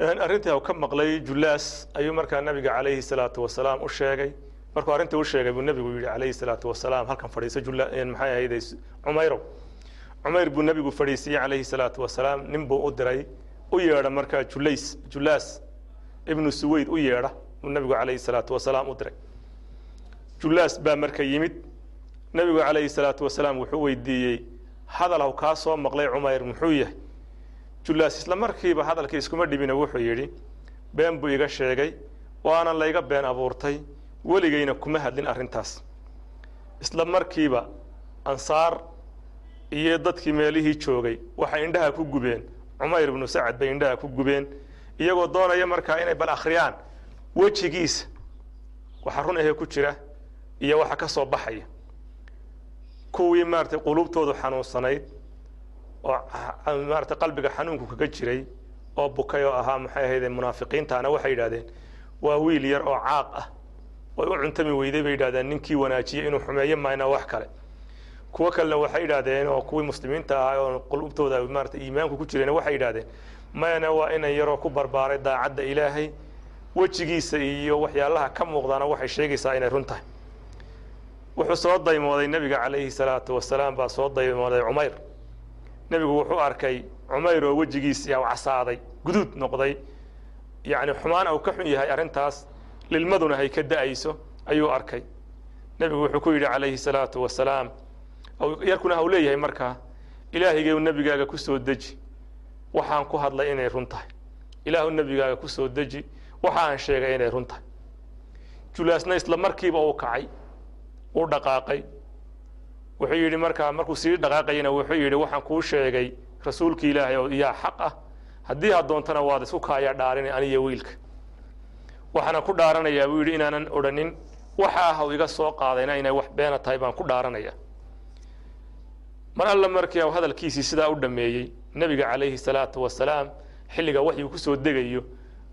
arrintii u ka maqlay julaas ayuu markaa nabiga calayhi salaatu wasalaam u sheegay. Markuu arrintii u sheegay buu nebigu yidhi calayhi salaatu wasalaam halkan fadhiiso jula maxay ahayde cumayrow cumayr buu nebigu fadhiisiyey calayhi salaatu wasalaam. Nin buu u diray u yeedha markaa julays julaas ibnu suweyd u yeedha buu nebigu calayhi salaatu wasalaam u diray. Julaas baa marka yimid. Nebigu calayhi salaatu wasalaam wuxuu weydiiyey hadalhaw kaa soo maqlay cumayr muxuu yahay julaas isla markiiba hadalkii iskuma dhibina wuxuu yidhi been buu iga sheegay waanan layga been abuurtay weligayna kuma hadlin arrintaas. Isla markiiba ansaar iyo dadkii meelihii joogay waxay indhaha ku gubeen. Cumayr ibnu sacad bay indhaha ku gubeen iyagoo doonaya markaa inay bal akhriyaan. Wejigiisa waxa run ahee ku jira iyo waxa ka soo baxaya. Kuwii maaratay quluubtoodu xanuunsanayd oo maarata qalbiga xanuunku kaga jiray oo bukay oo ahaa maxay ahayde munaafiqiintaana waxay yidhahdeen waa wiil yar oo caaq ah way u cuntami weyday bay yidhahdeen ninkii wanaajiyey inuu xumeeyo mayna wax kale. Kuwo kalena waxay yidhahdeen oo kuwii muslimiinta ahaa oo qulubtooda maarata iimaanku ku jireen waxay yidhahdeen mayna waa inan yaroo ku barbaaray daacadda ilaahay wejigiisa iyo waxyaalaha ka muuqdaana waxay sheegaysaa inay run tahay. Wuxuu soo daymooday nebiga calayhi salaatu wasalaam baa soo daymooday cumayr nebigu wuxuu arkay cumayr oo wejigiisii u casaaday guduud noqday. Yacni xumaan uu ka xun yahay arrintaas lilmaduna hay ka da'ayso ayuu arkay. Nebigu wuxuu ku yidhi calayhi salaatu wasalaam yarkuna hau leeyahay markaa ilaahaygeyu nebigaaga ku soo deji. Waxaan ku hadlay inay run tahay. Ilaahu nebigaaga ku soo deji. Waxa aan sheegay inay run tahay. Julaasna isla markiiba uu kacay uu dhaqaaqay wuxuu yidhi markaa markuu sii dhaqaaqayana wuxuu yidhi waxaan kuu sheegay rasuulka ilaahay oo yaa xaq ah. Haddii had doontana waad isku kaaya dhaarinay aniyo wiilka. Waxaana ku dhaaranayaa buu yidhi inaanan odhanin waxa ah u iga soo qaadayna inay wax beena tahay baan ku dhaaranaya. Mar alla markii u hadalkiisii sidaa u dhammeeyey nebiga calayhi salaatu wasalaam xilliga waxyuu ku soo degayo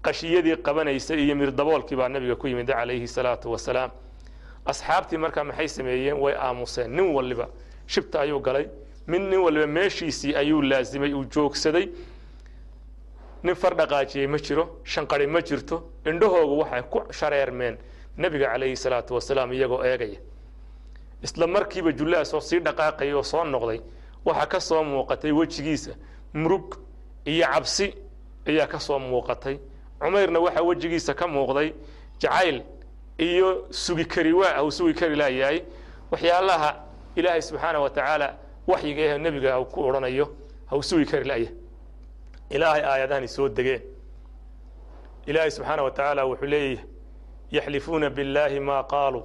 qashiyadii qabanaysa iyo mirdaboolkii baa nebiga ku yimid calayhi salaatu wasalaam asxaabtii markaa maxay sameeyeen? Way aamuseen. Nin waliba shibta ayuu galay. Mid nin waliba meeshiisii ayuu laasimay uu joogsaday. Nin far dhaqaajiyey ma jiro. Shanqari ma jirto. Indhahoogu waxay ku shareermeen nebiga calayhi salaatu wasalaam iyagoo eegaya. Isla markiiba julaas oo sii dhaqaaqaya oo soo noqday waxaa ka soo muuqatay wejigiisa. Murug iyo cabsi ayaa ka soo muuqatay. Cumayrna waxaa wejigiisa ka muuqday. Jacayl iyo sugi kari waa uu sugi kari laayahay waxyaalaha ilaahay subxaana wa tacaala waxyiga eh nebiga ha ku odhanayo ha sugi kari la'yahay ilaahay aayadahani soo degeen. Ilaahay subxaana wa tacaala wuxuu leeyahay yaxlifuuna biاllaahi ma qaaluu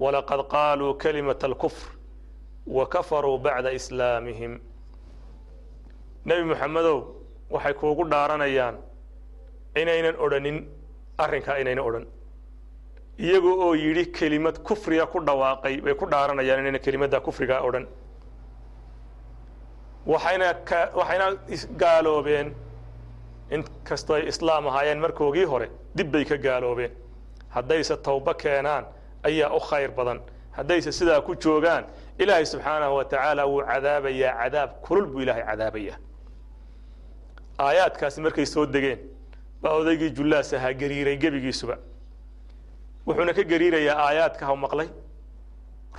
walaqad qaaluu kalimata alkufr wa kafaruu bacda islaamihim. Nebi moxamedow waxay kuugu dhaaranayaan inaynan odhanin arrinkaa inaynan odhan iyaga oo yidhi kelimad kufriga ku dhawaaqay bay ku dhaaranayaan inayna kelimadda kufrigaa odhan. Waxayna ka waxayna gaaloobeen in kastoo ay islaam ahaayeen markoogii hore dib bay ka gaaloobeen. Haddayse tawbo keenaan ayaa u khayr badan. Haddayse sidaa ku joogaan ilaahay subxaanahu wa tacaala wuu cadaabayaa cadaab kulul buu ilaahay cadaabayaa. Aayaadkaasi markay soo degeen baa odaygii jullaas ahaa gariiray gebigiisuba wuxuuna ka gariirayaa aayaadka ha maqlay.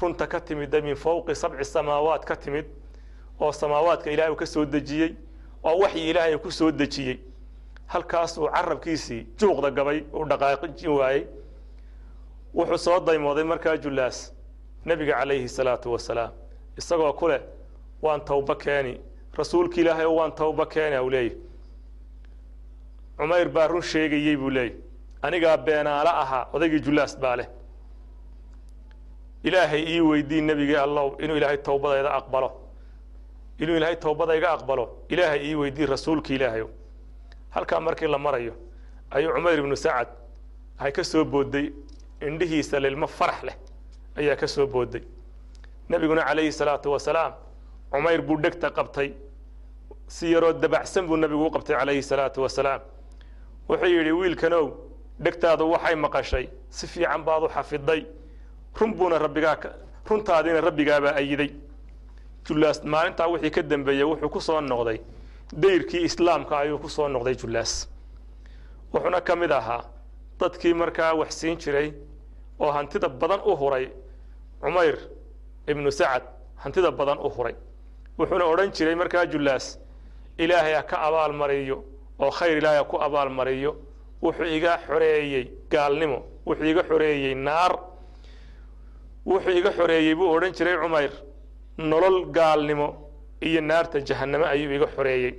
Runta ka timida min fowqi sabci samaawaat ka timid oo samaawaadka ilahay uu ka soo dejiyey oo waxyi ilaahay ku soo dejiyey. Halkaasuu carabkiisii juuqda gabay uu dhaqaaqi waayey. Wuxuu soo daymooday markaa jullaas nebiga calayhi salaatu wasalaam. Isagoo ku leh waan tawbo keeni rasuulki ilaahay oo waan tawbo keeni u leeyahy. Cumayr baa run sheegayey buu leeyahy anigaa beenaalo ahaa odaygii jullaas baa leh. Ilaahay ii weydii nebigii allow inuu ilaahay tawbadayda aqbalo. Inuu ilaahay tawbadayga aqbalo ilaahay ii weydii rasuulka ilaahayow halkaa markii la marayo ayuu cumayr ibnu sacad waxay ka soo boodday indhihiisa lilmo farax leh ayaa ka soo boodday. Nebiguna calayhi salaatu wasalaam cumayr buu dhegta qabtay. Si yaroo dabacsan buu nebigu u qabtay calayhi salaatu wasalaam. Wuxuu yidhi wiilkanow dhegtaadu waxay maqashay si fiican baad u xafiday. Run buuna rabbigaa runtaadiina rabbigaabaa ayiday. Jullaas maalintaa wixii ka dambeeyey wuxuu ku soo noqday. Dayrkii islaamka ayuu ku soo noqday jullaas. Wuxuuna ka mid ahaa dadkii markaa wax siin jiray oo hantida badan u huray. Cumayr ibnu sacad hantida badan u huray. Wuxuuna odhan jiray markaa jullaas ilaahay ha ka abaal mariyo oo khayr ilaahay ha ku abaal mariyo wuxuu iga xoreeyey gaalnimo wuxuu iga xoreeyey naar wuxuu iga xoreeyey buu odhan jiray cumayr. Nolol gaalnimo iyo naarta jahanname ayuu iga xoreeyey.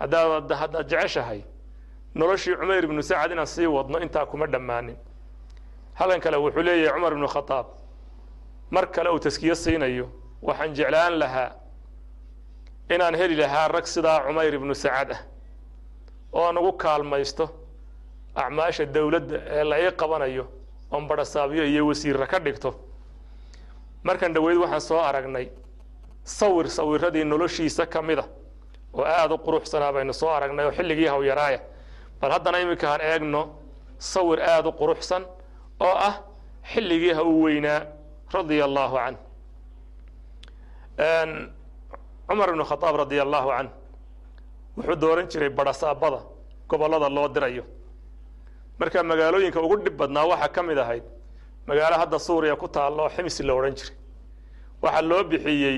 Haddaad haddaad jeceshahay noloshii cumayr ibnu sacad inaan sii wadno intaa kuma dhammaanin. Halkan kale wuxuu leeyahay cumar ibnu khadaab mar kale uu taskiyo siinayo waxaan jeclaan lahaa inaan heli lahaa rag sidaa cumayr ibnu sacad ah oo aan ugu kaalmaysto acmaasha dowladda ee la ii qabanayo oon badhasaabyo iyo wasiirra ka dhigto. Markan dhoweyd waxaan soo aragnay sawir sawiradii noloshiisa ka mid a oo aada u quruxsanaa baynu soo aragnay oo xilligii hawyaraaya. Bal haddana iminka han eegno sawir aada u quruxsan oo ah xilligii ha uu weynaa radia allahu canh cumar ibnu khadaab radia allahu canh wuxuu dooran jiray badhasaabada gobollada loo dirayo marka magaalooyinka ugu dhib badnaa waxaa ka mid ahayd magaalo hadda suuriya ku taalla oo ximsi la odhan jiray. Waxaa loo bixiyey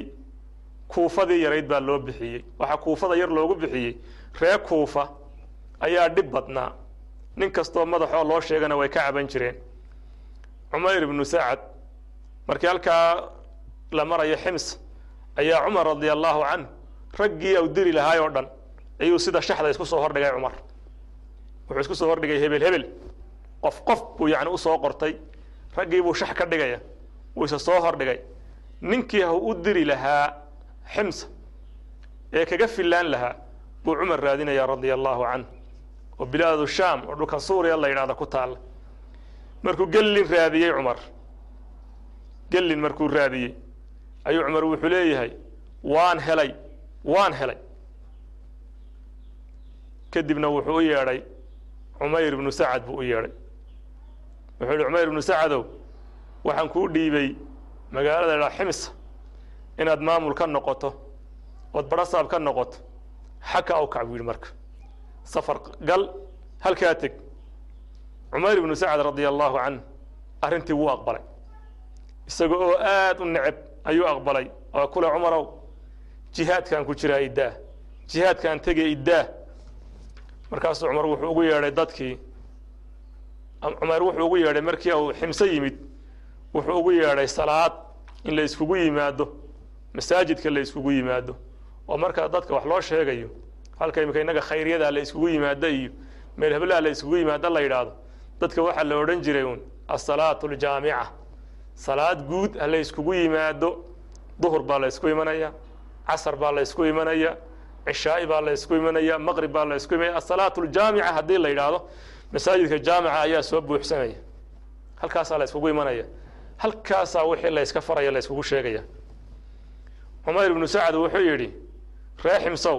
kuufadii yarayd baa loo bixiyey. Waxaa kuufada yar loogu bixiyey ree kuufa ayaa dhib badnaa. Nin kastoo madaxoo loo sheegana way ka caban jireen. Cumayr ibnu sacad markii halkaa la marayo xims ayaa cumar radia allahu canh raggii au diri lahaay oo dhan ayuu sida shaxda isku soo hordhigay cumar wuxuu isku soo hordhigay hebel hebel. Qof qof buu yani u soo qortay. Raggii buu shax ka dhigaya wuu isa soo hordhigay ninkii ha u diri lahaa ximsa ee kaga fillaan lahaa buu cumar raadinaya radia allahu canh oo bilaadu sham oo dhulkan suuriya la yidhahda ku taalla markuu gellin raadiyey cumar gellin markuu raadiyey ayuu cumar wuxuu leeyahay waan helay waan helay. Kadibna wuxuu u yeedhay cumayr ibnu sacad buu u yeedhay. Wuxuu yihi cumayr ibnu sacadow waxaan kuu dhiibay magaalada dha ximsa inaad maamul ka noqoto ood badhasaab ka noqoto xaka kac buu yidhi marka. Safar gal halkaa teg. Cumayr ibnu sacad radia allahu canh arrintii wuu aqbalay. Isaga oo aada u neceb ayuu aqbalay. Oo kule cumarow jihaadkaan ku jiraa iddaah jihaadkaan tegay iddaah markaasuu cumar wuxuu ugu yeedhay dadkii cumar wuxuu ugu yeedhay markii uu ximso yimid wuxuu ugu yeedhay salaad in la iskugu yimaado masaajidka la iskugu yimaado oo markaa dadka wax loo sheegayo halka imika innaga khayryada la iskugu yimaado iyo meel heblaha la iskugu yimaado la yidhaahdo dadka waxaa la odhan jiray uun asalaatu aljaamica salaad guud ha la yimaado duhur baa la ysku imanaya casar baa la ysku imanaya cishaa'i baa la ysku imanaya maqrib baa la ysku imanaya asalaatu aljaamica haddii la yidhaahdo masaajidka jaamica ayaa soo buuxsanaya. Halkaasaa la yskugu imanaya. Halkaasaa wixii la yska faraya la sheegaya. Cumayr ibnu sacad wuxuu yidhi ree ximsow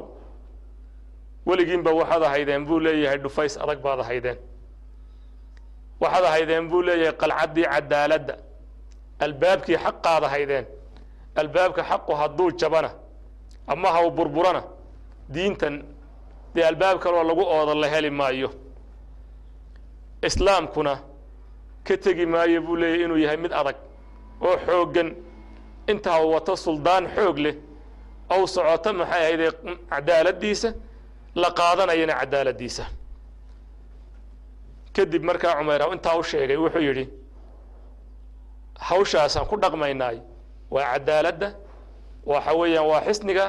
weligiinba waxaad ahaydeen buu leeyahay dhufays adag baad ahaydeen. Waxaad ahaydeen buu leeyahay qalcaddii cadaaladda. Albaabkii xaqaad ahaydeen. Albaabka xaqu hadduu jabana ama haw burburana diintan dee albaab kaloo lagu ooda la heli maayo. Islaamkuna ka tegi maayo buu leeyahy inuu yahay mid adag oo xooggan. Intaa wato suldaan xoog leh ou socoto maxay ahaydee cadaaladdiisa la qaadanayana cadaaladdiisa kadib markaa cumayr intaa u sheegay wuxuu yidhi hawshaasaan ku dhaqmaynaay. Waa cadaaladda waxa weeyaan waa xisniga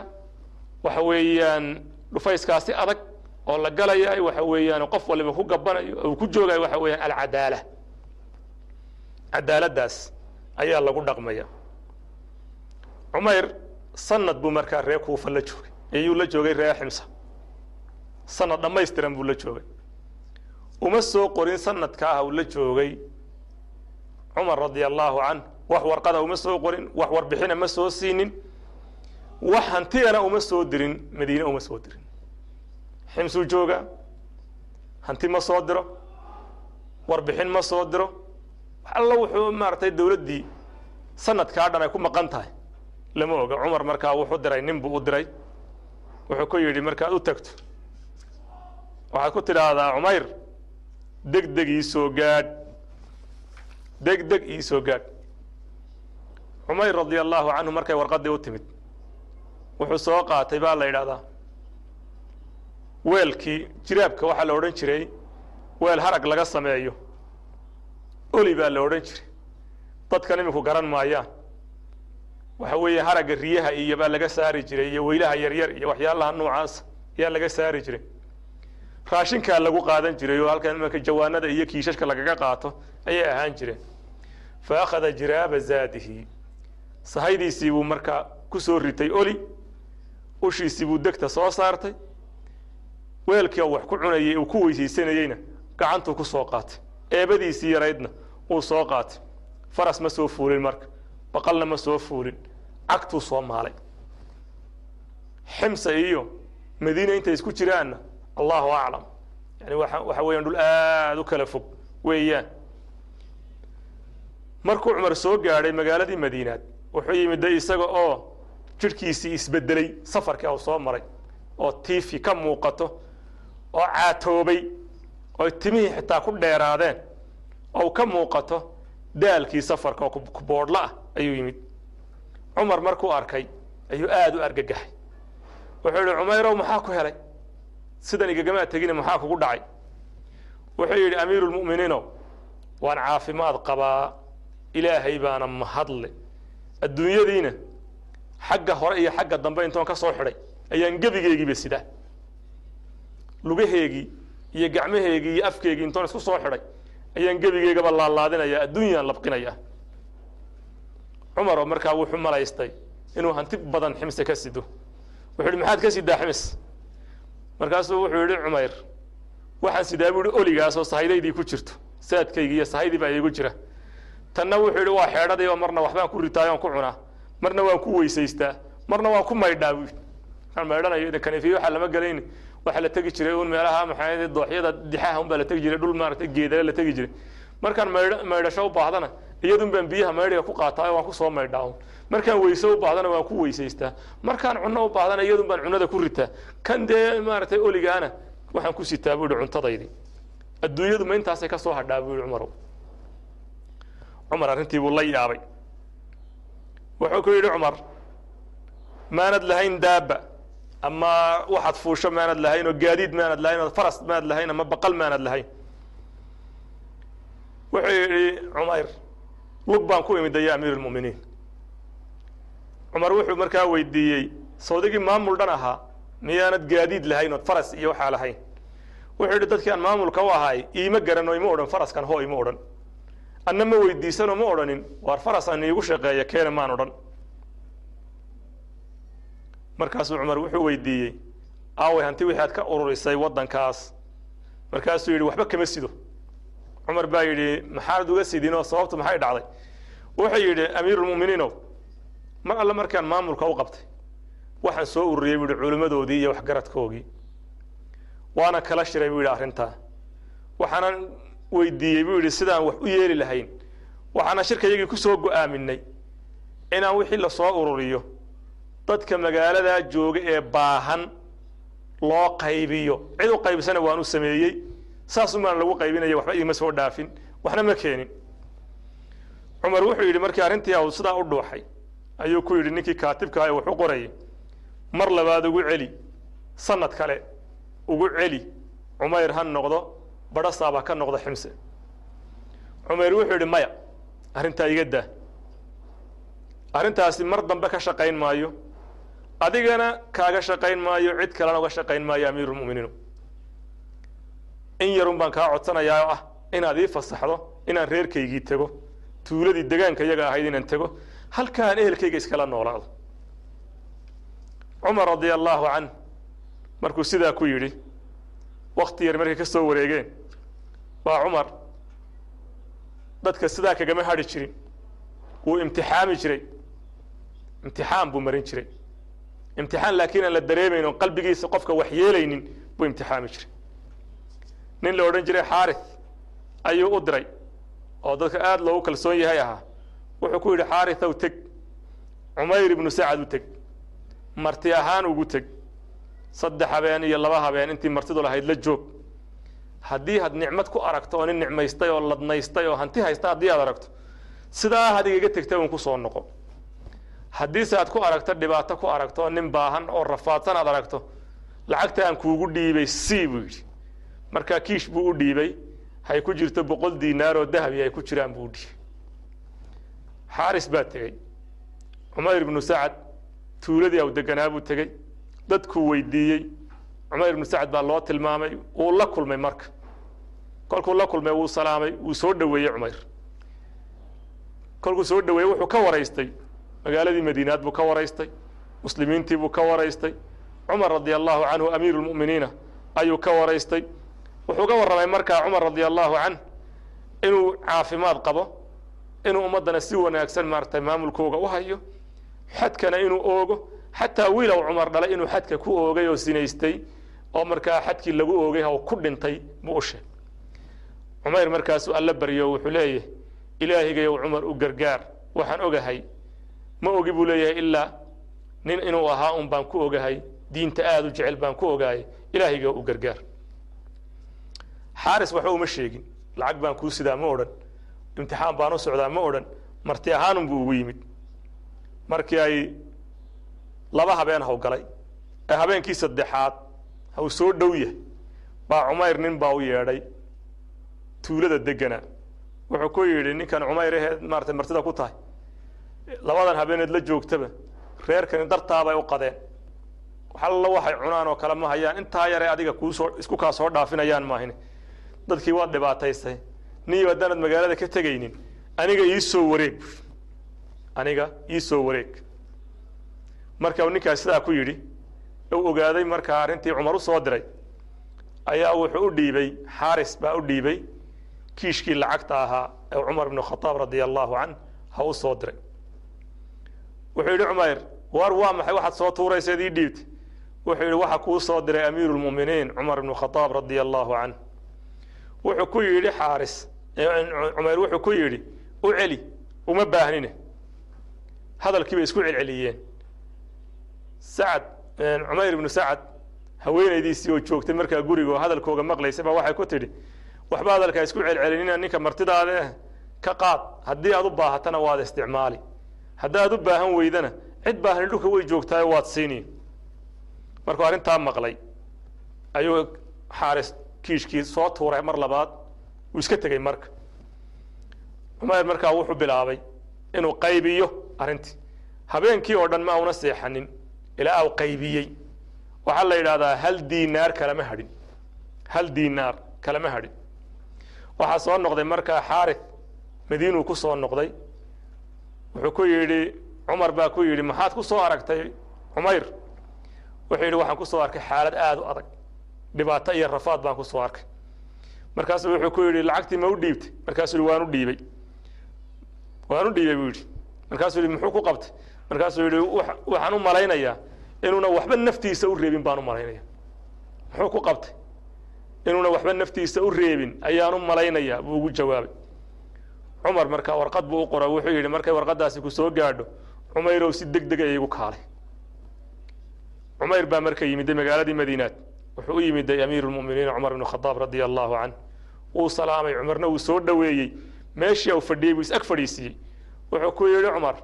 waxa weeyaan dhufayskaasi adag oo la galayaay waxa weeyaan qof waliba ku gabanayo uu ku joogayo waxa weeyaan alcadaala cadaaladdaas ayaa lagu dhaqmaya. Cumayr sanad buu markaa ree kuufa la joogay. Iyuu la joogay ree ximsa. Sanad dhammaystiran buu la joogay. Uma soo qorin sanadka ah uu la joogay cumar radia allahu canh. Wax warqada uma soo qorin wax warbixina ma soo siinin wax hantiyana uma soo dirin madiine uma soo dirin. Ximsuu joogaa hanti ma soo diro warbixin ma soo diro. Wax alla wuxuu maaragtay dowladdii sanadkaa dhan ay ku maqan tahay. Lama oga cumar markaa wuxuu diray nin buu u diray. Wuxuu ku yidhi markaad u tagto waxaad ku tidhaahdaa cumayr degdeg iisoo gaadh degdeg iisoo gaadh cumayr radia allahu canhu markay warqaddii u timid wuxuu soo qaatay baa la yidhahdaa. Weelkii jiraabka waxaa la odhan jiray weel harag laga sameeyo. Oli baa la odhan jiray. Dadkan iminku garan maayaan. Waxa weeye haragga riyaha iyo baa laga saari jiray iyo weylaha yaryar iyo waxyaalaha noocaasa ayaa laga saari jiray. Raashinkaa lagu qaadan jiray oo halkan imanka jawaanada iyo kiishashka lagaga qaato ayay ahaan jireen. Fa akhada jiraaba zaadihi. Sahaydiisii buu markaa ku soo ritay oli ushiisii buu degta soo saartay. Weelkii wax ku cunayay uu ku weysaysanayeyna gacantuu ku soo qaatay. Eebadiisii yaraydna uu soo qaatay. Faras ma soo fuulin marka. Baqalna ma soo fuulin. Cagtuu soo maalay. Ximsa iyo madiina intay isku jiraanna allahu aclam. Yani waxa weeyaan dhul aada u kala fog weeyaan. Markuu cumar soo gaadhay magaaladii madiinaad wuxuu yimid de isaga oo jidhkiisii isbedelay safarkii u soo maray oo tiifi ka muuqato oo caatoobay oo timihii xitaa ku dheeraadeen oo ka muuqato daalkii safarka oo kuboodhla ah ayuu yimid. Cumar markuu arkay ayuu aada u argagaxay. Wuxuu yihi cumayrow maxaa ku helay? Sidan igagamaa tegine maxaa kugu dhacay? Wuxuu yidhi amiiru lmu'miniinow waan caafimaad qabaa. Ilaahay baana mahadle. Adduunyadiina xagga hore iyo xagga dambe intoon ka soo xidhay ayaan gebigeygiiba sidaa. Lugaheegii iyo gacmaheegii iyo afkeegii intoon isku soo xidhay ayaan gebigeygaba laalaadinayaa adduunyaan labqinayaa cumar oo markaa wuxuu malaystay inuu hanti badan ximse ka sido. Wuxuu yihi maxaad ka sidaa ximis? Markaasuu wuxuu yihi cumayr waxaan sidaa buu yihi oligaasoo sahaydaydii ku jirto. Saadkaygii iyo sahaydii baa iigu jira. Tanna wuxuu yihi waa xeedhadii oo marna waxbaan ku ritaay oon ku cunaa marna waan ku weysaystaa marna waan ku maydhaa buu markaan maydhanayo idan kanifiyo waxaa lama gelayni waxaa la tegi jiray un meelaha maxaa dooxyada dixaha un baa la tegi jiray dhul maaragtay geedale la tegi jiray. Markaan maydh maydhasho u baahdana iyadun baan biyaha maydhiga ku qaataa waan ku soo maydhaa markaan weyse u baahdana waan ku weysaystaa. Markaan cunno u baahdana iyadun cunnada ku ritaa. Kan dee maaragtay oligaana waxaan ku sitaa buu yihi cuntadaydii adduunyadu intaasay ka soo hadhaa buu yihi cumarow. Cumar arrintii buu la yaabay wuxuu ku yidhi cumar maanad lahayn daaba ama waxaad fuusho maanad lahayn oo gaadiid maanad lahayn oo faras maanad lahayn ama baqal maanad lahayn. Wuxuu yidhi cumayr lug baan ku imid ya amiir lmuminiin cumar wuxuu markaa weydiiyey sawdigii maamul dhan ahaa miyaanad gaadiid lahayn ood faras iyo waxaa lahayn. Wuxuu yidhi dadkii aan maamulka u ahaay iima garan oo ima odhan faraskan hoo ima odhan anna ma weydiisanoo ma odhanin. Waar faras aan iigu shaqeeya keena maan odhan. Markaasuu cumar wuxuu weydiiyey aaway hanti wixii aad ka ururisay waddankaas. Markaasuu yidhi waxba kama sido. Cumar baa yidhi maxaanad uga sidinoo? Sababtu maxay dhacday? Wuxuu yidhi amiirulmu'miniinow mar alle markaan maamulka u qabtay. Waxaan soo ururiyey buu yidhi culimmadoodii iyo waxgaradkoogii waana kala shiray buu yidhi arrintaa. Waxaanan weydiiyey buu yidhi sidaan wax u yeeli lahayn waxaana shirkayagii ku soo go'aaminay inaan wixii la soo ururiyo. Dadka magaaladaa jooga ee baahan loo qaybiyo. Cid u qaybsana waan u sameeyey. Saasumaan lagu qaybinaya waxba iima soo dhaafin. Waxna ma keenin. Cumar wuxuu yidhi markii arrintii aw sidaa u dhuuxay ayuu ku yidhi ninkii kaatibka ah ee wax u qorayay mar labaad ugu celi sanad kale ugu celi cumayr ha noqdo badhasaab ha ka noqdo ximse cumayr wuxuu yidhi maya arrintaa iga daa. Arrintaasi mar dambe ka shaqayn maayo. Adigana kaaga shaqayn maayo cid kalena uga shaqayn maayo amiirulmu'miniinu in yarun baan kaa codsanayaa oo ah inaad ii fasaxdo inaan reerkaygii tego tuuladii degaanka iyaga ahayd inaan tego halkaan ehelkayga iskala noolaado. Cumar radia allaahu canh markuu sidaa ku yidhi wakti yar markay ka soo wareegeen waa cumar dadka sidaa kagama hadhi jirin. Wuu imtixaami jiray. Imtixaan buu marin jiray. Imtixaan laakiin aan la dareemayn oon qalbigiisa qofka wax yeelaynin buu imtixaami jiray. Nin la odhan jiray xaarith ayuu u diray oo dadka aada loogu kalsoon yahay ahaa. Wuxuu ku yidhi xaarithow teg. Cumayr ibnu sacad u teg. Marti ahaan ugu teg saddex habeen iyo laba habeen intii martidu lahayd la joog. Haddii had nicmad ku aragto oo nin nicmaystay oo ladnaystay oo hanti haysta haddii aad aragto sidaa had igaga tegta un ku soo noqo. Haddiise aad ku aragto dhibaato ku aragto oo nin baahan oo rafaadsan aad aragto lacagta aan kuugu dhiibay c buu yidhi. Markaa kiish buu u dhiibay hay ku jirto boqol diinaar oo dahabi ay ku jiraan buu u dhiibay. Xaaris baa tegey. Cumayr ibnu sacad tuuladii aw deganaa buu tegey dadkuu weydiiyey. Cumayr ibnu sacad baa loo tilmaamay. Wuu la kulmay marka. Kolkuu la kulmay wuu salaamay. Wuu soo dhoweeyey cumayr. Kolkuu soo dhoweeyey wuxuu ka waraystay. Magaaladii madiinaad buu ka waraystay. Muslimiintii buu ka waraystay. Cumar radia allahu canhu amiiru lmu'miniina ayuu ka waraystay. Wuxuu ka warramay markaa cumar radia allahu canh inuu caafimaad qabo inuu ummaddana si wanaagsan maaratay maamulkooga u hayo xadkana inuu oogo xataa wiilow cumar dhalay inuu xadka ku oogay oo sinaystay oo markaa xadkii lagu oogay oo ku dhintay buu u sheegay. Cumayr markaasuu alla baryo wuxuu leeyahay ilaahigayow cumar u gargaar waxaan ogahay. Ma ogi buu leeyahay ilaa nin inuu ahaa un baan ku ogahay diinta aada u jecel baan ku ogahay ilaahiga u gargaar. Xaaris waxba uma sheegin lacag baan kuu sidaa ma odhan imtixaan baan u socdaa ma odhan marti ahaanun buu ugu yimid. Markii ay laba habeen haw galay. Ee habeenkii saddexaad haw soo dhow yahay. Baa cumayr nin baa u yeedhay tuulada degana wuxuu ku yidhi ninkan cumayr aheed maarata martida ku tahay. Labadan habeeneed la joogtaba. Reerkani dartaabay u qadeen. Alla waxay cunaan oo kale ma hayaan. Intaa yare adiga kuusoo isku kaa soo dhaafinayaan maahine dadkii waad dhibaataysay niyo haddaanad magaalada ka tegaynin aniga ii soo wareeg. Aniga ii soo wareeg marka uu ninkaas sidaa ku yidhi uu ogaaday markaa arrintii cumar u soo diray ayaa wuxuu u dhiibay xaaris baa u dhiibay kiishkii lacagta ahaa ee cumar ibnu khadaab radia allahu canh ha u soo diray. Wuxuu yidhi cumayr war waa maxay? Waxaad soo tuurayseed ii dhiibtay. Wuxuu yidhi waxa kuu soo diray amiiru lmu'miniin cumar ibnu khadaab radia allahu canh. Wuxuu ku yidhi xaaris cumayr wuxuu ku yidhi u celi uma baahnine. Hadalkii bay isku celceliyeen sacad cumayr ibnu sacad haweenaydiisii oo joogtay markaa guriga oo hadalkooga maqlaysay baa waxay ku tidhi waxba hadalkaa isku celcelinina ninka martidaade ka qaad haddii aad u baahatana waad isticmaali. Haddaad u baahan weydana cid baahani dhulka way joogtaayo waad siini markuu arrintaa maqlay ayuu xaaris kiishkii soo tuuray mar labaad wuu iska tegey marka. Cumayr markaa wuxuu bilaabay inuu qaybiyo arrintii. Habeenkii oo dhan ma auna seexanin ilaa qaybiyey. Waxaa la yidhahdaa hal diinaar kalama hadhin. Hal diinaar kalama hadhin. Waxaa soo noqday markaa xaarith madiinuu ku soo noqday. Wuxuu ku yidhi cumar baa ku yidhi maxaad ku soo aragtay cumayr? Wuxuu yidhi waxaan ku soo arkay xaalad aada u adag. Dhibaato iyo rafaad baan ku soo arkay. Markaasuu wuxuu ku yidhi lacagtii ma u dhiibtay? Markaasuu yidhi waan u dhiibay. Waan u dhiibay buu yidhi. Markaasuu yidhi muxuu ku qabtay markaasuu yidhi waxaan u malaynayaa inuuna waxba naftiisa u reebin baan u malaynaya muxuu ku qabtay? Inuuna waxba naftiisa u reebin ayaan u malaynayaa buu ugu jawaabay. Cumar markaa warqad buu u qora wuxuu yidhi markay warqadaasi ku soo gaadho cumayrow si deg dega iigu kaalay. Cumayr baa marka yimiday magaaladii madiinaad. Wuxuu u yimiday amiiru lmu'miniin cumar ibnu khadaab radia allahu canh wuu salaamay cumarna wuu soo dhoweeyey. Meeshii u fadhiyey buu is-ag fadhiisiiyey. Wuxuu ku yidhi cumar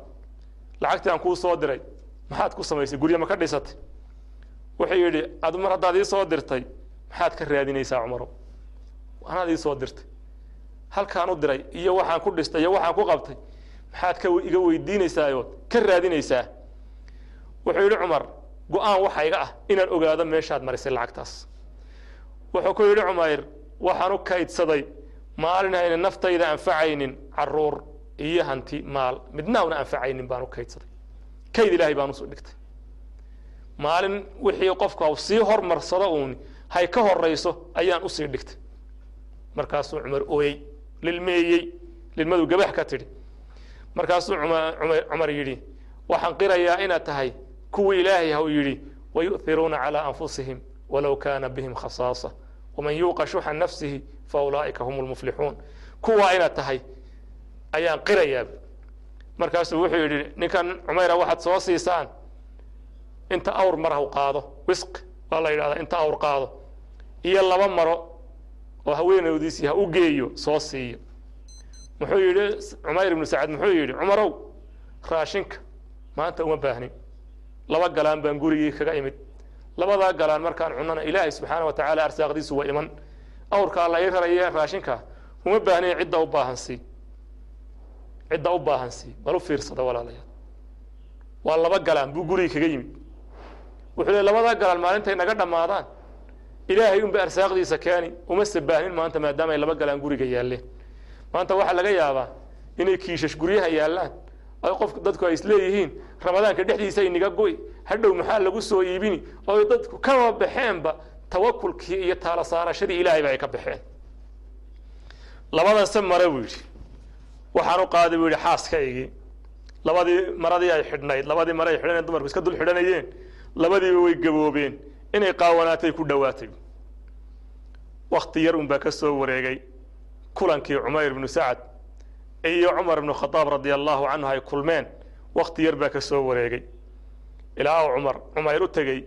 lacagtii aan kuu soo diray maxaad ku samaysay? Gurya ma ka dhisatay? Wuxuu yidhi adu mar haddaad ii soo dirtay maxaad ka raadinaysaa cumarow anaad ii soo dirtay. Halkaan u diray iyo waxaan ku dhistay iyo waxaan ku qabtay maxaad ka iga weydiinaysaayood ka raadinaysaa? Wuxuu yidhi cumar go'aan waxa iga ah inaan ogaado meeshaad marisay lacagtaas. Wuxuu ku yidhi cumayr waxaan u kaydsaday maalin ayna naftayda anfacaynin carruur iyo hanti maal midna una anfacaynin baan u kaydsaday. Kayd ilaahay baan u soo dhigtay. Maalin wixii qofka sii hormarsado uun hay ka horayso ayaan u sii dhigtay. Markaasuu cumar ooyey lilmeeyey lilmadu gabax ka tidhi. Markaasuu cumar yidhi waxaan qirayaa inaad tahay kuwii ilaahay hau yidhi wayu'iruuna calىa anfusihim walow kaana bihim khasaasa waman yuuqa shuxa nafsihi faulaa'ika hum lmuflixuun kuwaa inaad tahay ayaan qirayaa markaasuu wuxuu yidhi ninkan cumayra waxaad soo siisaan? Inta awr mar haw qaado. Wisq waa la yidhahdaa inta awr qaado. Iyo laba maro oo haweenaydiisii ha u geeyo soo siiyo. Muxuu yidhi cumayr ibnu sacad muxuu yidhi cumarow raashinka maanta uma baahnin. Laba galaan baan gurigii kaga imid. Labadaa galaan markaan cunana ilaahay subxaana wa tacaala arsaaqdiisu waa iman. Awrkaa la ii raraye raashinka uma baahnayn cidda u baahan sii cidda u baahan sii bal u fiirsada walaalayaal. Waa laba galaan buu gurigii kaga yimid. Wuxuu le labadaa galaan maalintay naga dhammaadaan ilaahay unba arsaaqdiisa keeni uma sabaahnin maanta maadaama ay laba galaan guriga yaalleen. Maanta waxaa laga yaabaa inay kiishash guryaha yaallaan qof dadku ay isleeyihiin ramadaanka dhexdiisa ay niga goy hadhow maxaa lagu soo iibini oo ay dadku kaba baxeenba tawakulkii iyo taala saarashadii ilaahayba ay ka baxeen. Labadan se mare buu yidhi waxaan u qaaday buu yidhi xaaskaygii labadii maradii ay xidhnayd labadii mare ay xidhanayeen dumarku iska dul xidhanayeen labadiiba way gaboobeen inay qaawanaatay ku dhowaatay wakti yar unbaa ka soo wareegay kulankii cumayr ibnu sacad iyo cumar ibnu khadaab radia allahu canhu ay kulmeen wakti yar baa ka soo wareegay. Ilaa cumar cumayr u tegey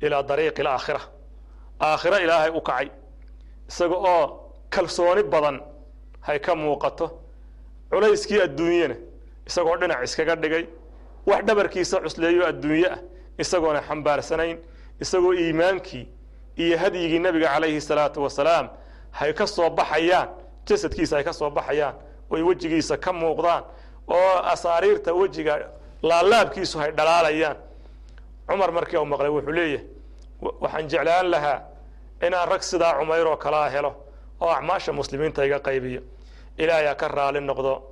ilaa dariiqi alaakhira aakhiro ilaahay u kacay isaga oo kalsooni badan hay ka muuqato culayskii adduunyana isagoo dhinac iskaga dhigay wax dhabarkiisa cusleeyo adduunye ah isagoona xambaarsanayn isagoo iimaankii iyo hadyigii nebiga calayhi salaatu wasalaam hay ka soo baxayaan jasadkiisa ay ka soo baxayaan oy wejigiisa ka muuqdaan oo asaariirta wejiga laalaabkiisu hay dhalaalayaan. Cumar markii u maqlay wuxuu leeyahay waxaan jeclaan lahaa inaan rag sidaa cumayr oo kalaa helo oo acmaasha muslimiinta iga qaybiyo ilaahay ka raali noqdo.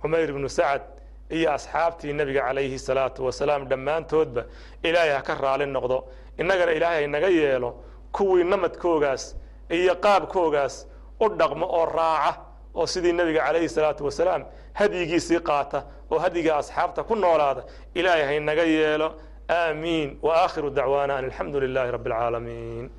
Cumayr ibnu sacad iyo asxaabtii nebiga calayhi salaatu wasalaam dhammaantoodba ilaahay ha ka raali noqdo. Innagana ilaahay naga yeelo kuwii namadkoogaas iyo qaabkoogaas u dhaqmo oo raaca oo sidii nebiga calayhi salaatu wasalaam hadyigiisii qaata oo hadyiga asxaabta ku noolaada. Ilaahay hay naga yeelo. Aamiin. Wa aakhiru dacwaana an alxamdu lilaahi rabbi alcaalamiin